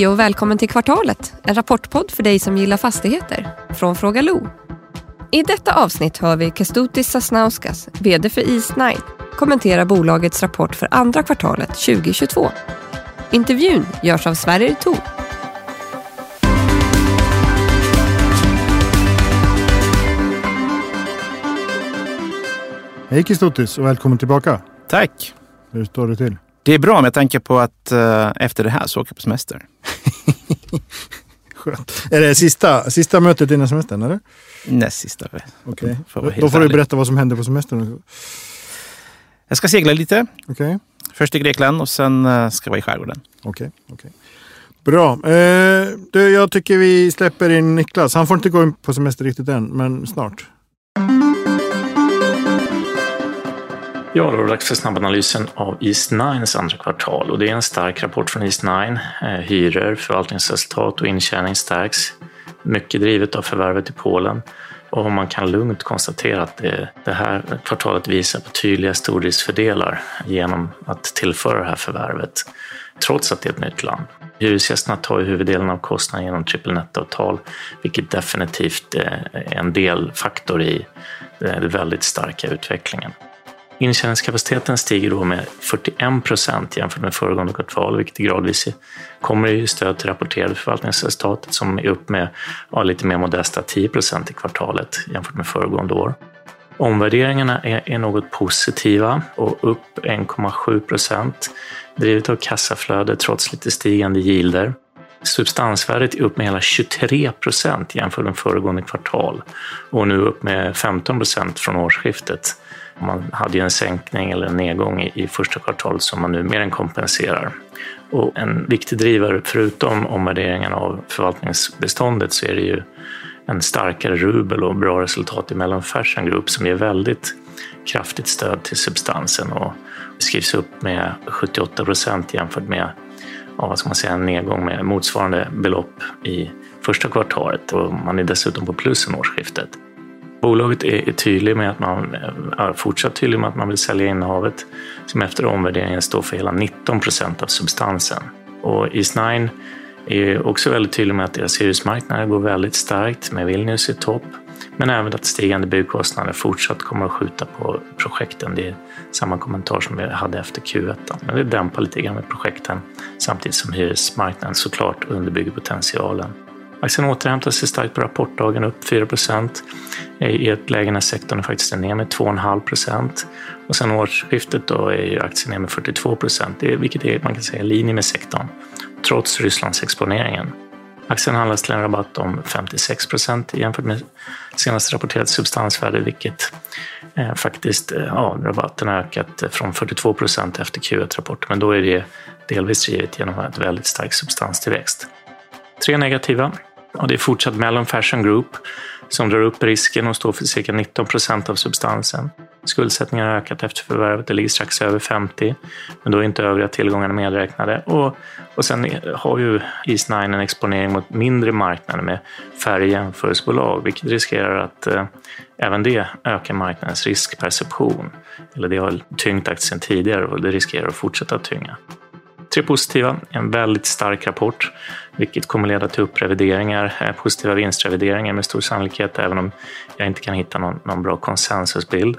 Hej och välkommen till Kvartalet, en rapportpodd för dig som gillar fastigheter, från Fråga Lo. I detta avsnitt hör vi Kestutis Sasnauskas, VD för Eastnine, kommentera bolagets rapport för andra kvartalet 2022. Intervjun görs av Sverrir Thor. Hej Kestutis och välkommen tillbaka. Tack. Hur står det till? Det är bra med tanke på att uh, efter det här så åker jag på semester. Skönt. Är det sista, sista mötet innan semestern? Eller? Näst sista. Okay. Då får du berätta vad som händer på semestern. Jag ska segla lite. Okay. Först i Grekland och sen uh, ska jag vara i skärgården. Okej. Okay. okay. Bra. Eh, du, jag tycker vi släpper in Niklas. Han får inte gå på semester riktigt än, men snart. Ja, då är det dags för snabbanalysen av East Nines andra kvartal och det är en stark rapport från East 9. Eh, hyror, förvaltningsresultat och intjäning stärks. Mycket drivet av förvärvet i Polen och man kan lugnt konstatera att det, det här kvartalet visar på tydliga stordriftsfördelar genom att tillföra det här förvärvet, trots att det är ett nytt land. Hyresgästerna tar ju huvuddelen av kostnaden genom triple net-avtal, vilket definitivt eh, är en delfaktor i eh, den väldigt starka utvecklingen. Intjäningskapaciteten stiger då med 41 procent jämfört med föregående kvartal, vilket gradvis kommer i stöd till rapporterade förvaltningsresultatet som är upp med ja, lite mer modesta 10 procent i kvartalet jämfört med föregående år. Omvärderingarna är, är något positiva och upp 1,7 procent, drivet av kassaflöde trots lite stigande gilder. Substansvärdet är upp med hela 23 procent jämfört med föregående kvartal och nu upp med 15 procent från årsskiftet. Man hade ju en sänkning eller en nedgång i, första kvartalet som man nu mer än kompenserar. Och en viktig drivare, förutom omvärderingen av förvaltningsbeståndet, så är det ju en starkare rubel och bra resultat i Mellon Fashion Group som ger väldigt kraftigt stöd till substansen och skrivs upp med 78 procent jämfört med ja, vad ska man säga, en nedgång med motsvarande belopp i första kvartalet och man är dessutom på plus sen årsskiftet. Bolaget är tydlig med att man är fortsatt tydlig med att man vill sälja innehavet som efter omvärderingen står för hela 19 procent av substansen. Och East9 är också väldigt tydlig med att deras hyresmarknader går väldigt starkt med Vilnius i topp, men även att stigande byggkostnader fortsatt kommer att skjuta på projekten. Det är samma kommentar som vi hade efter Q1. Men det dämpar lite grann med projekten samtidigt som hyresmarknaden såklart underbygger potentialen. Aktien återhämtar sig starkt på rapportdagen, upp 4% i ett läge när sektorn är faktiskt är ner med 2,5% Och sen årsskiftet då är ju aktien ner med 42% vilket är, man kan säga, i linje med sektorn, trots Rysslands exponeringen. Aktien handlas till en rabatt om 56% jämfört med senast rapporterat substansvärde, vilket eh, faktiskt, eh, ja, rabatten har ökat från 42% efter Q1-rapporten, men då är det delvis drivet genom ett väldigt stark substanstillväxt. Tre negativa. Och det är fortsatt Mellon Fashion Group som drar upp risken och står för cirka 19 procent av substansen. Skuldsättningen har ökat efter förvärvet, det ligger strax över 50, men då är inte övriga tillgångar medräknade. Och, och sen har ju East Nine en exponering mot mindre marknader med färre jämförelsebolag, vilket riskerar att eh, även det ökar marknadens riskperception. Eller det har tyngt aktien tidigare och det riskerar att fortsätta tynga. Tre positiva, en väldigt stark rapport, vilket kommer leda till upprevideringar, eh, positiva vinstrevideringar med stor sannolikhet, även om jag inte kan hitta någon, någon bra konsensusbild.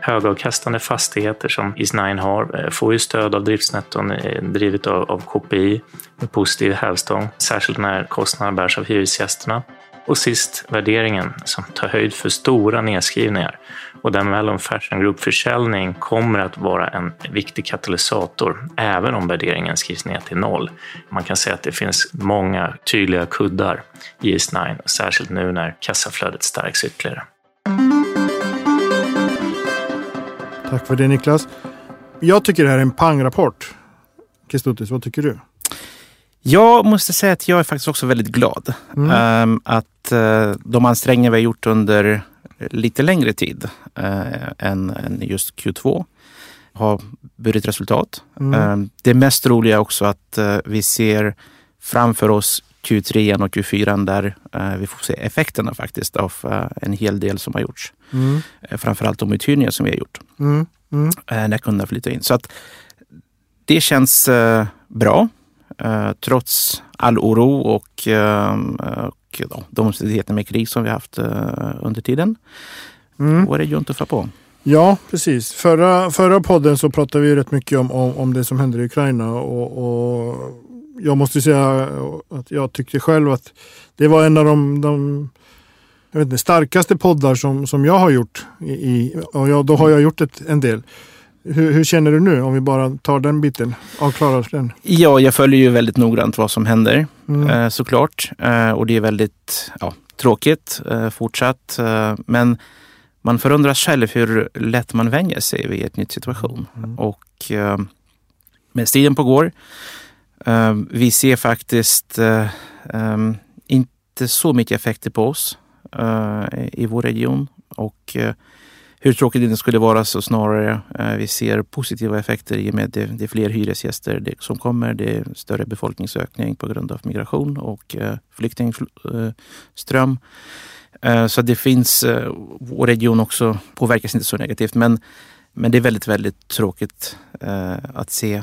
Högavkastande fastigheter som East9 har eh, får ju stöd av driftsnetton eh, drivet av, av KPI med positiv hävstång, särskilt när kostnaderna bärs av hyresgästerna. Och sist värderingen som tar höjd för stora nedskrivningar och där Mellon Fashion Group-försäljning kommer att vara en viktig katalysator även om värderingen skrivs ner till noll. Man kan säga att det finns många tydliga kuddar i East9, särskilt nu när kassaflödet stärks ytterligare. Tack för det Niklas. Jag tycker det här är en pangrapport. Kestutis, vad tycker du? Jag måste säga att jag är faktiskt också väldigt glad mm. um, att uh, de ansträngningar vi har gjort under lite längre tid uh, än, än, just Q2 har burit resultat. Mm. Um, det mest roliga är också att uh, vi ser framför oss Q3 och Q4 där vi får se effekterna faktiskt av en hel del som har gjorts. Mm. framförallt de uthyrningar som vi har gjort. Mm. Mm. när kunderna flyttar in. Så att det känns bra. eh, trots all oro och, eh, och ja, de omständigheter med krig som vi haft eh, under tiden. Mm. Vår region tuffar på. Ja, precis. Förra, förra podden så pratade vi rätt mycket om, om, om det som händer i Ukraina. Och, och, jag måste säga att jag tyckte själv att det var en av de, de jag vet inte, starkaste poddar som, som jag har gjort. I, i och jag, då har jag gjort ett, en del. Hur, hur, känner du nu om vi bara tar den biten? Avklarar den? Ja, jag följer ju väldigt noggrant vad som händer mm. eh, såklart. Eh, och det är väldigt ja, tråkigt eh, fortsatt. Men man förundras själv hur lätt man vänjer sig vid ett nytt situation. Mm. Och eh, med tiden pågår. Eh, vi ser faktiskt eh, inte så mycket effekter på oss i vår region. Och hur tråkigt det inte skulle vara så snarare eh, vi ser positiva effekter i och med det, det är fler hyresgäster som kommer. Det är större befolkningsökning på grund av migration och eh, flyktingström. Eh, eh, så det finns, eh, vår region också påverkas inte så negativt. Men, men det är väldigt, väldigt tråkigt att se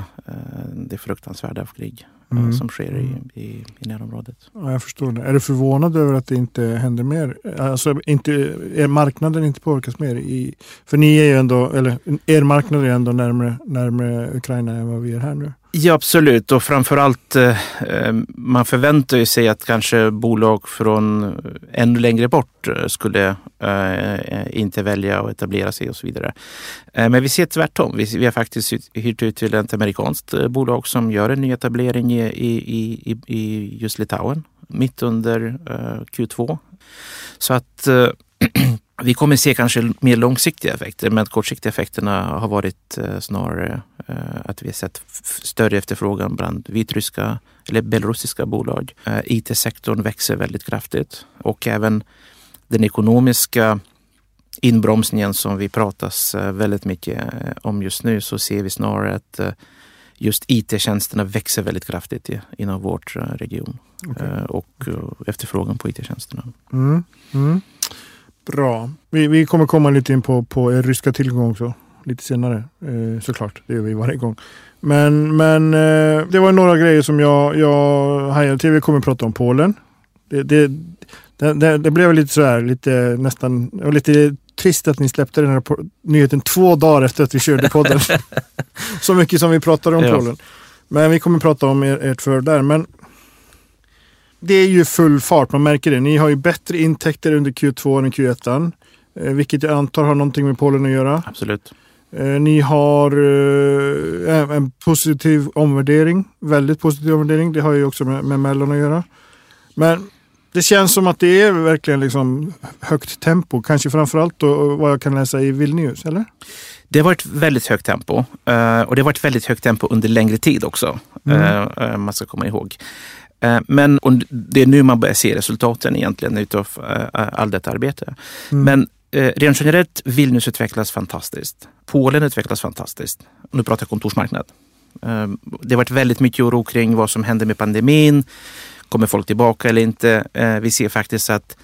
det fruktansvärda av krig mm. som sker i, i, i närområdet. Ja, jag förstår det. Är du förvånad över att det inte händer mer? Alltså, inte, är marknaden inte påverkas mer? I, för ni är ju ändå, eller er marknad är ändå närmare, närmare Ukraina än vad vi är här nu. Ja, absolut. Och framförallt, eh, eh, man förväntar ju sig att kanske bolag från eh, ännu längre bort skulle inte välja att etablera sig och så vidare. Men vi ser tvärtom. Vi, har faktiskt hyrt ut till ett amerikanskt bolag som gör en ny etablering i, i, i, just Litauen mitt under Q2. Så att vi kommer se kanske mer långsiktiga effekter, men kortsiktiga effekterna har varit snarare att vi har sett större efterfrågan bland vitryska eller belarusiska bolag. Eh, IT-sektorn växer väldigt kraftigt och även den ekonomiska inbromsningen som vi pratas väldigt mycket om just nu så ser vi snarare att just IT-tjänsterna växer väldigt kraftigt inom vår region okay. och efterfrågan på IT-tjänsterna. Mm. Mm. Bra. Vi, vi kommer komma lite in på, på er ryska tillgång också. Lite senare eh, såklart. Det gör vi varje gång. Men, men eh, det var några grejer som jag, jag hajade till. Vi kommer att prata om Polen. Det, det, det, det blev lite sådär, lite nästan, lite trist att ni släppte den här nyheten två dagar efter att vi körde podden. Så mycket som vi pratade om ja. Polen. Men vi kommer att prata om er, ert för där. Men det är ju full fart, man märker det. Ni har ju bättre intäkter under Q2 än Q1. Eh, vilket jag antar har någonting med Polen att göra. Absolut. Eh, ni har eh, en positiv omvärdering. Väldigt positiv omvärdering. Det har ju också med, med Mellon att göra. Men det känns som att det är verkligen liksom högt tempo. Kanske framförallt då vad jag kan läsa i Vilnius, eller? Det har varit väldigt högt tempo och det har varit väldigt högt tempo under längre tid också. Mm. Man ska komma ihåg. Eh, men det är nu man börjar se resultaten egentligen utav eh, all detta arbete. Mm. Men eh, rent generellt, Vilnius utvecklas fantastiskt. Polen utvecklas fantastiskt. Nu pratar jag kontorsmarknad. Det har varit väldigt mycket oro kring vad som händer med pandemin. Kommer folk tillbaka eller inte? Vi ser faktiskt att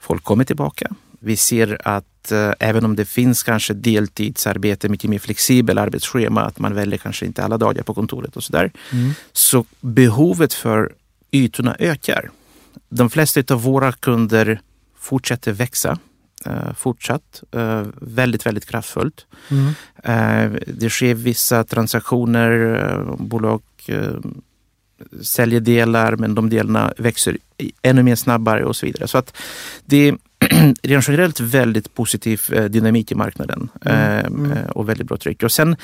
folk kommer tillbaka. Vi ser att även om det finns kanske deltidsarbete, mycket mer flexibel arbetsschema, att man väljer kanske inte alla dagar på kontoret och sådär. Mm. Så behovet för ytorna ökar. De flesta av våra kunder fortsätter växa eh, fortsatt eh, väldigt, väldigt kraftfullt. Mm. Eh, det sker vissa transaktioner, eh, bolag eh, säljer delar men de delarna växer ännu mer snabbare och så vidare. Så att det är rent generellt väldigt positiv eh, dynamik i marknaden mm. Mm. och väldigt bra tryck. Och sen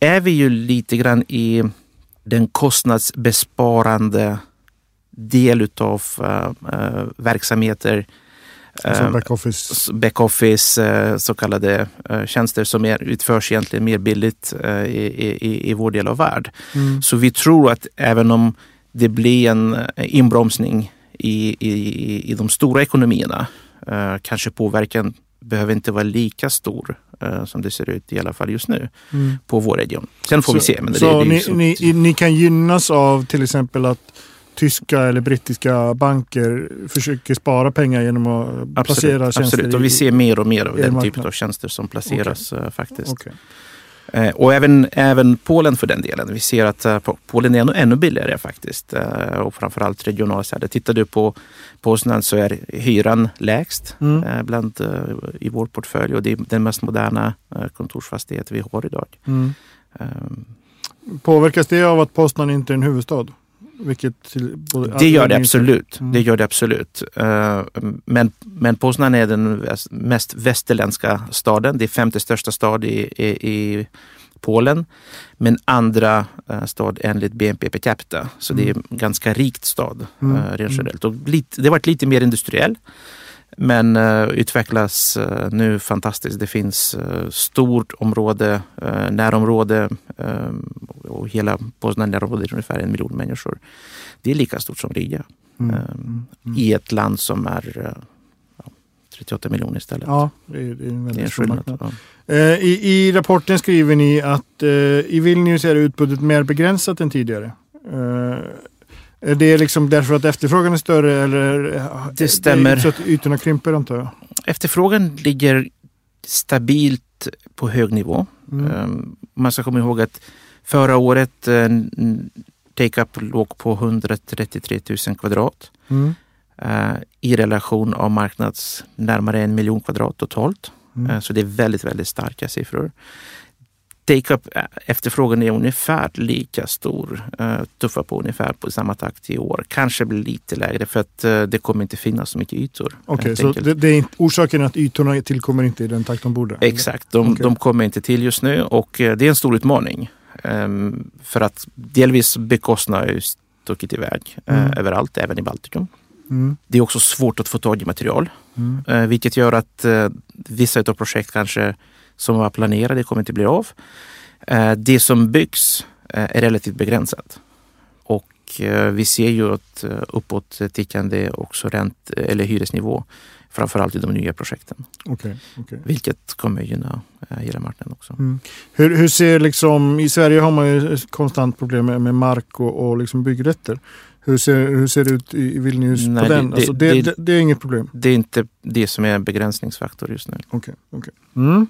är vi ju lite grann i den kostnadsbesparande del utav verksamheter Alltså backoffice. Backoffice, så kallade tjänster som är, utförs egentligen mer billigt i, i, i vår del av värld. Mm. Så vi tror att även om det blir en inbromsning i, i, i de stora ekonomierna, kanske påverkan behöver inte vara lika stor som det ser ut i alla fall just nu mm. på vår region. Sen får så, vi se. Men så det, det ni, ni, ni kan gynnas av till exempel att tyska eller brittiska banker försöker spara pengar genom att absolut, placera tjänster Absolut, och vi ser mer och mer av den typen av tjänster som placeras okay. faktiskt. Okay. Eh, och även, även Polen för den delen. Vi ser att uh, Polen är ännu, ännu billigare faktiskt. Och framförallt regionala städer. Tittar du på Poznan så är hyran lägst mm. bland, i vår portfölj och det är den mest moderna kontorsfastighet vi har idag. Mm. Um, Påverkas det av att Poznan inte är en huvudstad? Vilket det gör det absolut. Mm. Det gör det absolut. Men, men Poznan är den mest västerländska staden. Det är femte största stad i, i, i Polen. Men andra uh, stad enligt BNP per capita. Så mm. det är en ganska rikt stad mm. uh, rent generellt. Och lite, det har varit lite mer industriell. Men uh, utvecklas uh, nu fantastiskt. Det finns uh, stort område, uh, närområde och hela Poznan närområdet är ungefär en miljon människor. Det är lika stort som Riga. Mm. Mm. I ett land som är 38 miljoner istället. Ja, det är, det är en väldigt stor marknad. Ja. I, I rapporten skriver ni att i Vilnius är utbudet mer begränsat än tidigare. Är det liksom därför att efterfrågan är större eller? Det stämmer. Det så att ytorna krymper antar jag? Efterfrågan ligger stabilt på hög nivå. Mm. Ehm, man ska komma ihåg att förra året eh, take-up låg på 133 000 kvadrat. Mm. Eh, I relation av marknads närmare en miljon kvadrat totalt. Mm. Eh, så det är väldigt, väldigt starka siffror take-up eh, efterfrågan är ungefär lika stor. Uh, tuffa på ungefär på samma takt i år. Kanske blir lite lägre för att uh, det kommer inte finnas så mycket ytor. Okej, okay, så det, det, är orsaken är att ytorna tillkommer inte i den takt de borde? Exakt, de, okay. de kommer inte till just nu och det är en stor utmaning. Um, för att delvis bekostnader har stuckit iväg mm. överallt, även i Baltikum. Mm. Det är också svårt att få tag i material, mm. vilket gör att vissa av projekt kanske som var planerade kommer inte bli av. Eh, det som byggs eh, är relativt begränsat. Och eh, vi ser ju ett uppåt tickande också rent eller hyresnivå. Framförallt i de nya projekten. Okay, okay. Vilket kommer gynna hela marknaden också. Mm. Hur, hur, ser liksom, I Sverige har man ju konstant problem med, med mark och, och liksom byggrätter. Hur ser, hur ser det ut i Vilnius Nej, på den? Det, alltså det, det, det, är inget problem? Det är inte det som är en begränsningsfaktor just nu. Okay, okay. mm.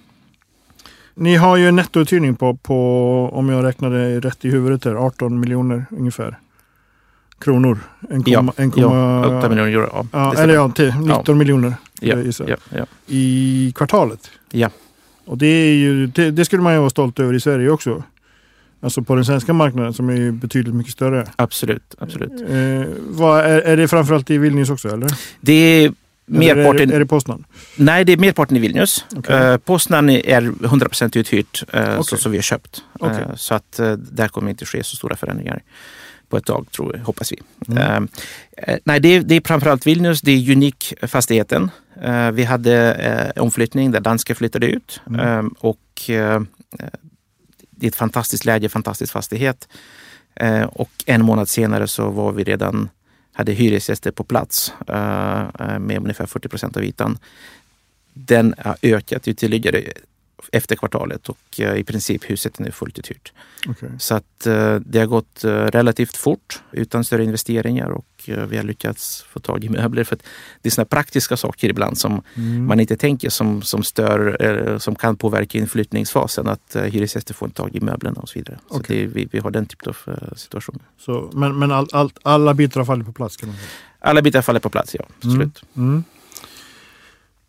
Ni har ju en nettouthyrning på, på, om jag räknade rätt i huvudet, här, 18 miljoner ungefär. Kronor. 1, ja, 1, ja, 8 miljoner euro. Ja, ja eller ja, till 19 ja. miljoner ja, ja, ja. i kvartalet. Ja. Och det, är ju, det, det, skulle man ju vara stolt över i Sverige också. Alltså på den svenska marknaden som är betydligt mycket större. Absolut. absolut. Eh, vad, är, är det framförallt i Vilnius också? Eller? Det är Merparten, är, det, är det Poznan? Nej, det är merparten i Vilnius. Okay. Uh, Poznan är 100% uthyrt, okay. så som vi har köpt. Okay. Uh, så att uh, där kommer inte ske så stora förändringar på ett tag, tror, hoppas vi. Mm. nej, det är, det är framförallt Vilnius, det är Unik-fastigheten. vi hade omflyttning där danska flyttade ut. Mm. och det är ett fantastiskt läge, fantastisk fastighet. och en månad senare så var vi redan hade hyresgäster på plats eh, eh, med ungefär 40 procent av ytan. Den har ökat ytterligare efter kvartalet och uh, i princip huset är nu fullt uthyrt. Okay. Så att uh, det har gått relativt fort utan större investeringar och vi har lyckats få tag i möbler. För det är såna praktiska saker ibland som mm. man inte tänker som, som stör, som kan påverka inflyttningsfasen. Att hyresgäster får tag i möblerna och så vidare. Okay. Så det, vi, vi har den typen av situation. Så, men men all, all, alla bitar har fallit på plats? Kan man säga. Alla bitar faller på plats, ja. Absolut. Mm. Mm.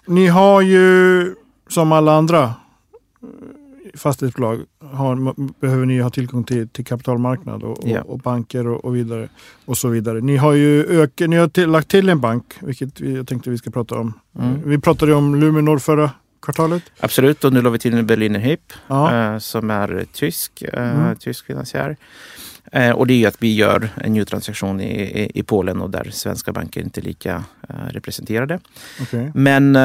Ni har ju som alla andra fastighetsbolag har, behöver ni ha tillgång till, till kapitalmarknad och, ja. och, och banker och, och, vidare. Och så vidare. Ni har ju ökat, ni har till, lagt till en bank, vilket vi, jag tänkte vi ska prata om. Mm. Vi pratade om Luminor förra kvartalet. Absolut, och nu la vi till Berliner Hyp ja. äh, som är tysk, äh, mm. tysk finansiär. Äh, och det är att vi gör en ny transaktion i, i, i, Polen och där svenska banker inte är lika representerade. Okay. Men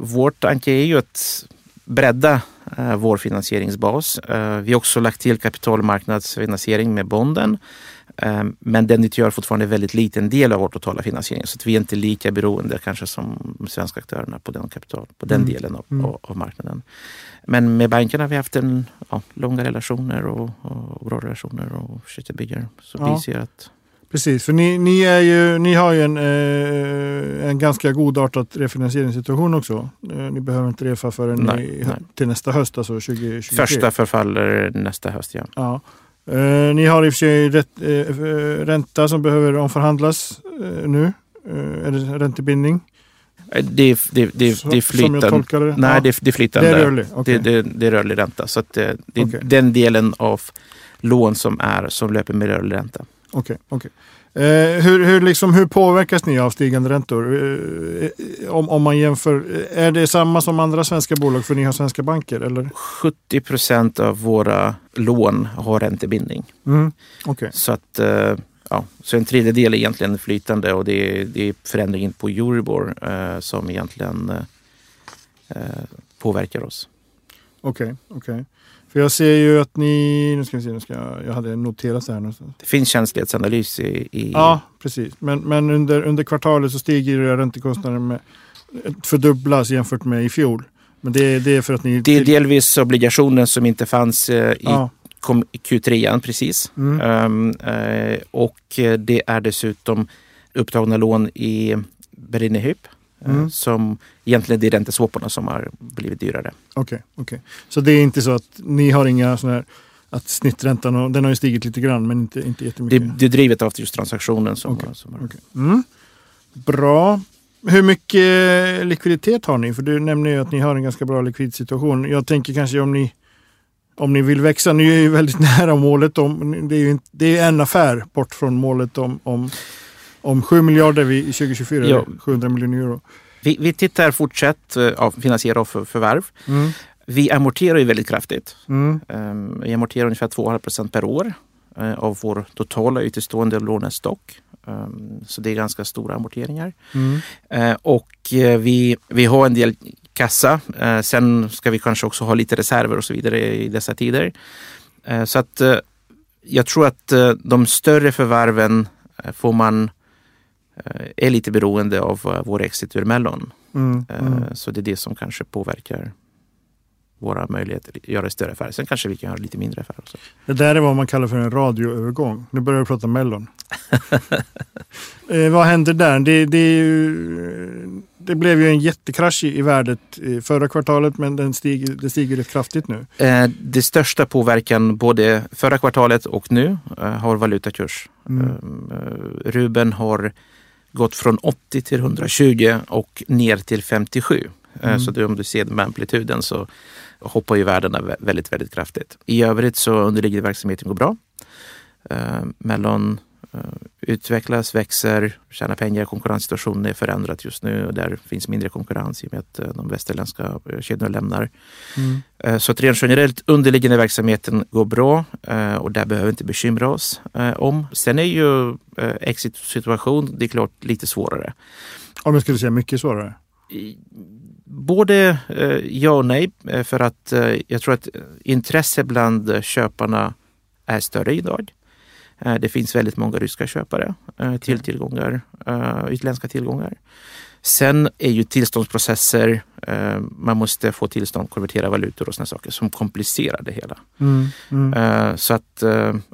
vårt tanke är ju att bredda eh, vår finansieringsbas. Eh, vi har också lagt till kapitalmarknadsfinansiering med bonden. Eh, men den utgör fortfarande en väldigt liten del av vår totala finansiering. Så att vi är inte lika beroende kanske som svenska aktörerna på den, kapital, på den mm. delen av, mm. av, marknaden. Men med bankerna har vi haft en, ja, långa relationer och, och bra relationer och bygga. Så ja. vi ser att Precis, för ni, ni, är ju, ni har ju en, eh, en ganska godartad refinansieringssituation också. Eh, ni behöver inte refa förrän Nej, ni, nej. till nästa höst, alltså 2023. Första förfaller nästa höst, ja. Ja. Eh, ni har i och för sig rätt, eh, ränta som behöver omförhandlas eh, nu. Eh, det räntebindning? Det, det, det, det är flytande. Nej, ja. det, det är flytande. det är rörlig? okej. Det, det, det är rörlig ränta. Så det, det är Okej. den delen av lån som, är, som löper med rörlig ränta. Okej, okej. Eh, hur, hur, liksom, hur påverkas ni av stigande räntor? Eh, eh, om, om man jämför, eh, är det samma som andra svenska bolag för ni har svenska banker? Eller? 70 procent av våra lån har räntebindning. Mm. Okej, Så att eh, ja, så en tredjedel är egentligen flytande och det är, det är förändringen på Euribor eh, som egentligen påverkar oss. Okej, okej. För jag ser ju att ni, nu ska vi se, nu ska jag, jag hade noterat det här någonstans. Det finns känslighetsanalys i, i Ja, precis. Men, men under, under kvartalet så stiger era räntekostnader med fördubblas jämfört med i fjol. Men det, det är för att ni... det är delvis obligationen som inte fanns eh, i, ja. kom, i Q3 precis. Mm. Eh, och eh, det är dessutom upptagna lån i Berliner Hyp eh, Mm. som egentligen det är ränteswapparna som har blivit dyrare. Okej, okej. Så det är inte så att ni har inga sådana här att snitträntan, och- den har ju stigit lite grann men inte, inte Det, jättemycket. det är drivet av just transaktionen. Som, Okej, som har, okej. Mm. Bra. Hur mycket likviditet har ni? För du nämner ju att ni har en ganska bra likvidsituation. Jag tänker kanske om ni om ni vill växa, ni är ju väldigt nära målet. Om, det, är ju det är en affär bort från målet om, om, om 7 miljarder vid 2024, Ja. eller 700 miljoner euro. vi, vi tittar fortsatt eh, av finansiera för, förvärv. Mm. Vi amorterar ju väldigt kraftigt. Mm. Ehm, Vi amorterar ungefär 2,5 procent per år eh, av vår totala utestående lånestock. Ehm, Så det är ganska stora amorteringar. Mm. Eh, Och vi, vi har en del kassa. Sen ska vi kanske också ha lite reserver och så vidare i dessa tider. Så att jag tror att de större förvärven får man är lite beroende av eh, vår exit ur Mellon. Mm. Eh, Mm. Så det är det som kanske påverkar våra möjligheter att göra större affärer. Sen kanske vi kan göra lite mindre affärer också. Det där är vad man kallar för en radioövergång. Nu börjar vi prata Mellon. eh, vad händer där? Det, det, det blev ju en jättekrasch i, värdet förra kvartalet men den stiger, det stiger rätt kraftigt nu. Eh, Det största påverkan både förra kvartalet och nu eh, har valutakurs. Mm. Eh, Ruben har gått från 80 till 120 och ner till 57. Eh, Mm. Så det, om du ser med amplituden så hoppar ju värdena vä- väldigt, väldigt kraftigt. I övrigt så underliggande verksamheten går bra. Eh, Mellon eh, utvecklas, växer, tjänar pengar. Konkurrenssituationen är förändrad just nu och där finns mindre konkurrens i och med att eh, de västerländska eh, kedjorna lämnar. Mm. Eh, Så att rent generellt underliggande verksamheten går bra eh, och där behöver vi inte bekymra oss eh, om. Sen är ju eh, exit-situation, det är klart lite svårare. Om jag skulle säga mycket svårare. Både eh, ja och nej, eh, för att eh, jag tror att intresse bland eh, köparna är större idag. Eh, Det finns väldigt många ryska köpare eh, till tillgångar, eh, utländska tillgångar. Sen är ju tillståndsprocesser, man måste få tillstånd att konvertera valutor och sådana saker som komplicerar det hela. Mm. Mm. Så att,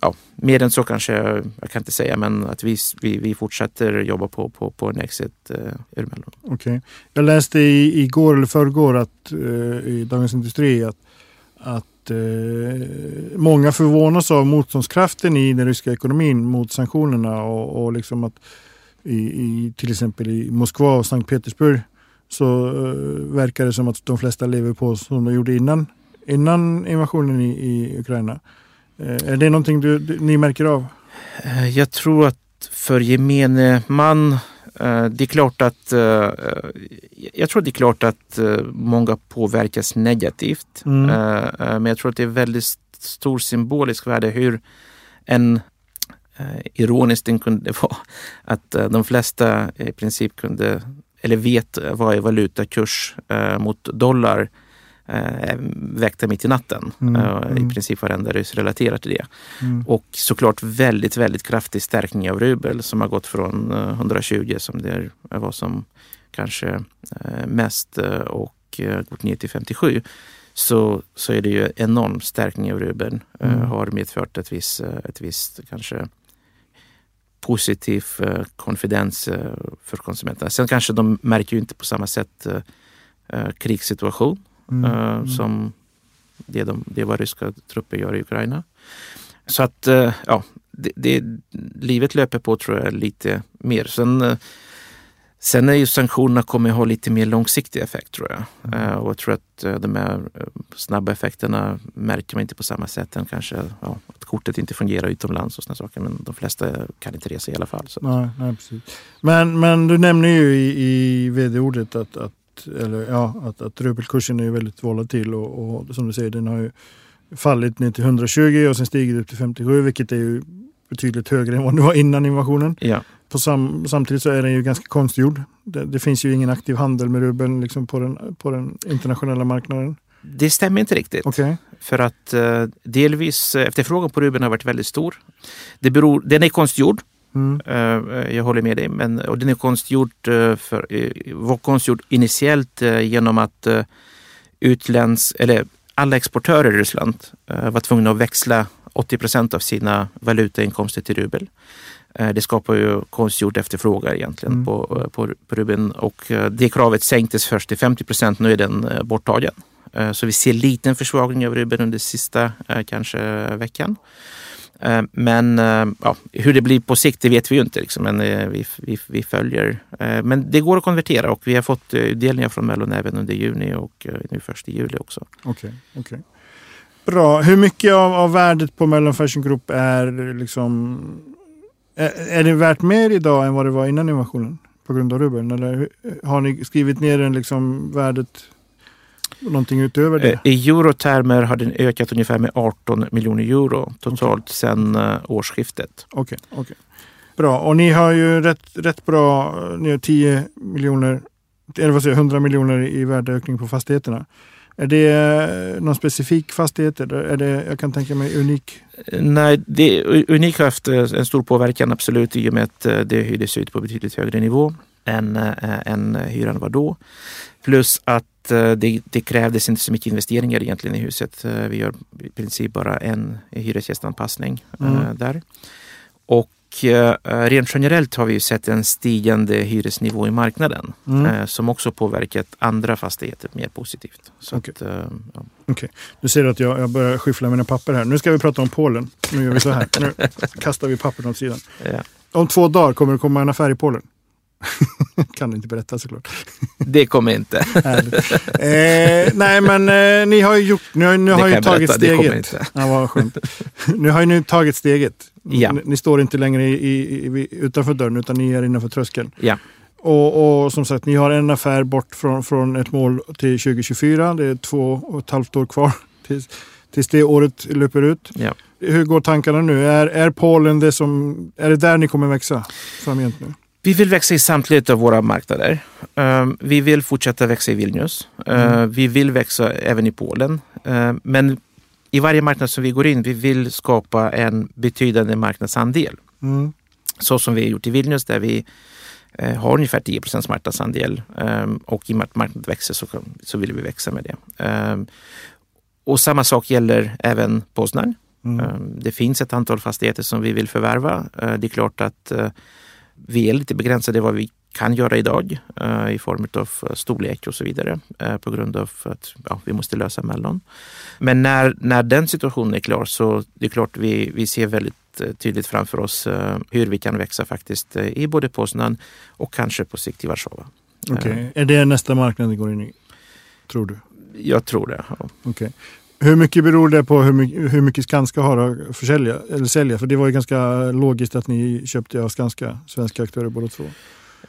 ja, mer än så kanske jag kan inte säga, men att vi, vi, vi fortsätter jobba på, på, på en exit ur. Okej. Jag läste i, igår eller förrgår att, i Dagens Industri att, att eh, många förvånas av motståndskraften i den ryska ekonomin mot sanktionerna och, och liksom att i, i, till exempel i Moskva och Sankt Petersburg så eh, verkar det som att de flesta lever på som de gjorde innan, innan invasionen i, i Ukraina. Eh, är det någonting du, du, ni märker av? Eh, jag tror att för gemene man, det är klart att eh, jag tror det är klart att eh, många påverkas negativt. Mm. Eh, eh, Men jag tror att det är väldigt stor symbolisk värde hur en eh, ironiskt den kunde vara att eh, de flesta i princip kunde eller vet vad är valutakurs eh, mot dollar eh, väckte mitt i natten. Mm, Eh, mm. I princip varenda ryss relaterar till det. Mm. Och såklart väldigt, väldigt kraftig stärkning av rubel som har gått från eh, 120 som det var som kanske eh, mest eh, och eh, gått ner till 57. Så, så är det ju enorm stärkning av rubeln. eh, Mm. Har medfört ett visst, eh, ett visst kanske positiv konfidens för konsumenterna. Sen kanske de märker ju inte på samma sätt krigssituation mm. Mm. som det, de, det vad ryska trupper gör i Ukraina. Så att ja, det, det, livet löper på tror jag lite mer. Sen, sen är ju sanktionerna kommer ha lite mer långsiktig effekt tror jag. Mm. Och jag tror att de här snabba effekterna märker man inte på samma sätt än kanske ja, att kortet inte fungerar utomlands och sådana saker. Men de flesta kan inte resa i alla fall. Så. Nej, nej, precis. Men, men du nämner ju i, i vd-ordet att, att, eller, ja, att, att rubelkursen är väldigt volatil och, och som du säger den har ju fallit ner till 120 och sen stigit upp till 57 vilket är ju betydligt högre än vad det var innan invasionen. Ja. På sam, samtidigt så är den ju ganska konstgjord. Det, det finns ju ingen aktiv handel med rubeln liksom på, den, på den internationella marknaden. Det stämmer inte riktigt. Okay. För att eh, delvis efterfrågan på rubeln har varit väldigt stor. Det beror, den är konstgjord. Mm. Uh, jag håller med dig. Men, och den är konstgjord, uh, för, var konstgjord initiellt genom att utländsk, eller alla exportörer i Ryssland var tvungna att växla 80 procent av sina valutainkomster till rubel. Eh, det skapar ju konstgjord efterfrågan egentligen mm. på, eh, på, på rubeln och eh, det kravet sänktes först till 50 procent. Nu är den borttagen. Så vi ser liten försvagning av rubeln under sista kanske veckan. Eh, men eh, ja, hur det blir på sikt det vet vi ju inte. Liksom. Men eh, vi, vi, vi, följer. Men det går att konvertera och vi har fått utdelningar från Mellon även under juni och nu först i juli också. Okej, okay, okay. Bra. Hur mycket av, av värdet på Mellon Fashion Group är liksom... Är, är det värt mer idag än vad det var innan invasionen? På grund av rubeln? Eller har ni skrivit ner den liksom värdet någonting utöver det? Eh, I eurotermer har den ökat ungefär med 18 miljoner euro totalt okay. sedan uh, årsskiftet. Okej, okay, okay, bra. Och ni har ju rätt, rätt bra, ni har 10 miljoner, eller vad säger 100 miljoner i värdeökning på fastigheterna. Är det eh, någon specifik fastighet? Eller är det, jag kan tänka mig Unik? Nej, det, Unik har haft eh, en stor påverkan absolut i och med att eh, det hyrdes ut på betydligt högre nivå än, än hyran var då. Plus att det, det, krävdes inte så mycket investeringar egentligen i huset. Vi gör i princip bara en hyresgästanpassning mm. där. Och Eh, rent generellt har vi sett en stigande hyresnivå i marknaden mm. Eh, som också påverkat andra fastigheter mer positivt. Så okay. Att, eh, ja. okay. Du ser att jag, jag börjar skyffla mina papper här. Nu ska vi prata om Polen. Nu gör vi så här. Nu kastar vi pappren åt sidan. Ja. Om två dagar kommer det komma en affär i Polen. kan inte berätta såklart. det kommer inte. eh, nej men eh, ni har ju gjort, ni har, ni har ju tagit berätta, steget. Ja, vad skönt. nu har ju ni tagit steget. Ja. Ni, ni står inte längre i, i, utanför dörren utan ni är innanför tröskeln. Ja. Och, och, som sagt, ni har en affär bort från, från ett mål till 2024. Det är två och ett halvt år kvar tills, tills det året löper ut. Ja. Hur går tankarna nu? Är, är Polen det som, är det där ni kommer växa framgent nu? Vi vill växa i samtliga av våra marknader. Ehm, vi vill fortsätta växa i Vilnius. Ehm, mm. Vi vill växa även i Polen. Ehm, men i varje marknad som vi går in, vi vill skapa en betydande marknadsandel. Mm. Så som vi har gjort i Vilnius där vi eh, har ungefär 10 procents marknadsandel och i och med att marknaden växer så, så vill vi växa med det. Och samma sak gäller även Poznan. Mm. Det finns ett antal fastigheter som vi vill förvärva. Det är klart att eh, vi är lite begränsade vad vi kan göra idag uh, i form av eh, storlek och så vidare uh, på grund av att ja, vi måste lösa Mellon. Men när, när den situationen är klar så det är klart vi, vi ser väldigt tydligt framför oss hur vi kan växa faktiskt i både Poznan och kanske på sikt i Warszawa. Okay. Är det nästa marknad ni går in i? Tror du? Jag tror det. Ja. Okay. Hur mycket beror det på hur mycket, hur mycket Skanska har att försälja, eller sälja? För det var ju ganska logiskt att ni köpte av Skanska, svenska aktörer båda två.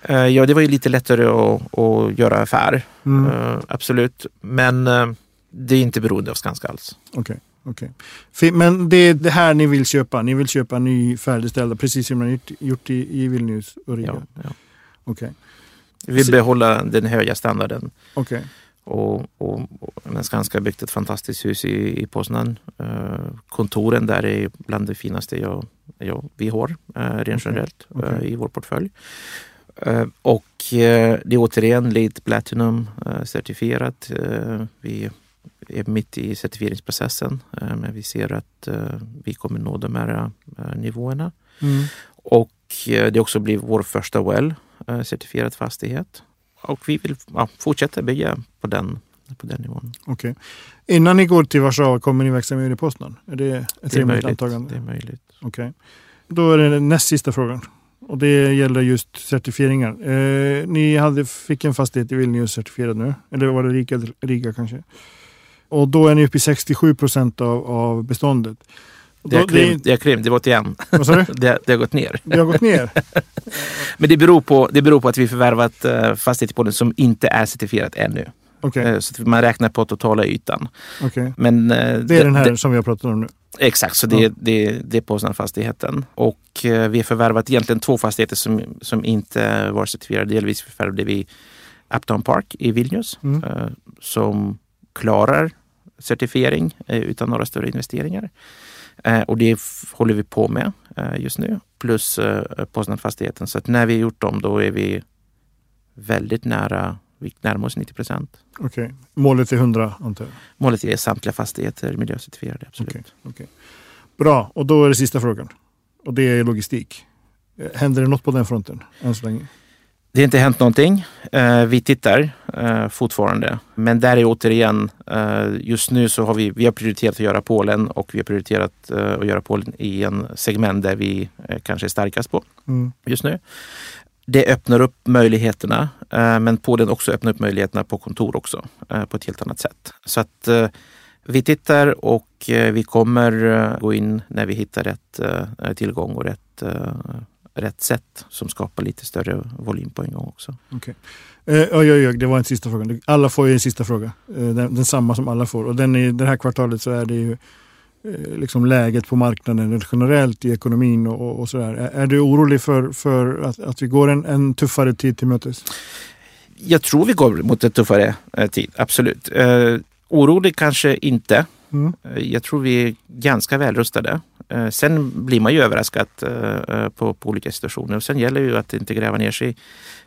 Uh, ja, det var ju lite lättare att, att göra affär. Mm. Uh, absolut. Men uh, det är inte beroende av Skanska alls. Okej. Okay. Okay. Men det är det här ni vill köpa? Ni vill köpa ny färdigställda, precis som ni har gjort i, i Vilnius och Riga? Ja. ja. Okay. Vi vill behålla den höga standarden. Okay. Och, och, Skanska har byggt ett fantastiskt hus i, i Poznan. Uh, kontoren där är bland det finaste jag, jag, vi har uh, rent generellt okay. Uh, i vår portfölj. Och det är återigen LEED Platinum certifierat. vi är mitt i certifieringsprocessen men vi ser att vi kommer nå de här nivåerna. Mm. Och eh, det också blir vår första WELL-certifierad fastighet. Och vi vill ja, fortsätta bygga på den, på den nivån. Okej. Innan ni går till Warszawa, kommer ni växa mer i Poznan? Är det ett Det är möjligt. antagande? Det är möjligt. Okej. Då är det den näst sista frågan. Och det gäller just certifieringar. Eh, ni hade, fick en fastighet i Vilnius certifierad nu. Eller var det Riga, Riga kanske? Och då är ni uppe i 67 procent av, av beståndet. Det har krympt, det har krympt, det var 81. vad sa du? Det, det har gått ner. Det har gått ner? Men det beror på, det beror på att vi förvärvat uh, fastigheter på den som inte är certifierat ännu. Okej. Eh, så man räknar på totala ytan. okej. Men, eh, Det är den här som vi har pratat om nu. Exakt, så det, Ja. det, det är Poznan-fastigheten. Och eh, vi har förvärvat egentligen två fastigheter som, som inte var certifierade. Delvis förvärvade vi Uptown Park i Vilnius Mm. som klarar certifiering utan några större investeringar. Och det håller vi på med just nu. Plus Poznan-fastigheten. Så att när vi har gjort dem då är vi väldigt nära, vi närmar oss 90 procent. Okej. Målet är 100 antar jag. Målet är samtliga fastigheter miljöcertifierade. Absolut. Okej, okej. Bra, och då är det sista frågan. Och det är logistik. Eh, Händer det något på den fronten än så länge? Det har inte hänt någonting. Eh, vi tittar eh, fortfarande. Men där är återigen, just nu så har vi, vi har prioriterat att göra Polen och vi har prioriterat att göra Polen i en segment där vi kanske är starkast på Mm. just nu. Det öppnar upp möjligheterna, eh, men Polen också öppnar upp möjligheterna på kontor också eh, på ett helt annat sätt. Så att eh, vi tittar och eh, vi kommer eh, gå in när vi hittar rätt eh, tillgång och rätt, eh, rätt sätt som skapar lite större volym på en gång också. Eh, oj, oj, oj, det var en sista fråga. Alla får ju en sista fråga. Eh, den, den samma som alla får. Och den i det här kvartalet så är det ju liksom läget på marknaden generellt i ekonomin och, och, sådär. Är, du orolig för, för att, att vi går en, en tuffare tid till mötes? Jag tror vi går mot en tuffare eh, tid, absolut. Eh, orolig kanske inte. Mm. Eh, Jag tror vi är ganska välrustade. Eh, Sen blir man ju överraskad eh, på, på olika situationer. Och sen gäller ju att inte gräva ner sig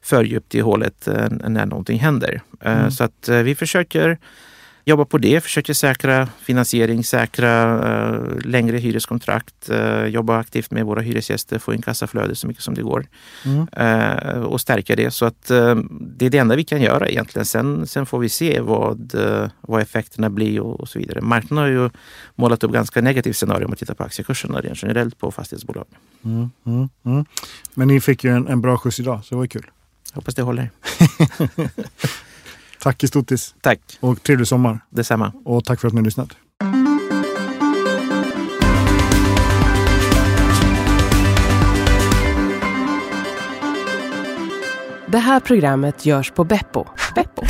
för djupt i hålet eh, när någonting händer. Eh, Mm. Så att eh, vi försöker jobba på det, försöker säkra finansiering, säkra eh, längre hyreskontrakt, eh, jobba aktivt med våra hyresgäster, få in kassaflöde så mycket som det går Mm. eh, och stärka det. Så att det är det enda vi kan göra egentligen. Sen, sen får vi se vad, vad effekterna blir och, och så vidare. Marknaden har ju målat upp ganska negativt scenario om man tittar på aktiekurserna rent generellt på fastighetsbolag. Mm. Mm. Mm. Men ni fick ju en, en bra skjuts idag, så det var kul. Hoppas det håller. Tack Kestutis Tack, och trevlig sommar. detsamma. Och tack för att ni har lyssnat. Det här programmet görs på Beppo. Beppo.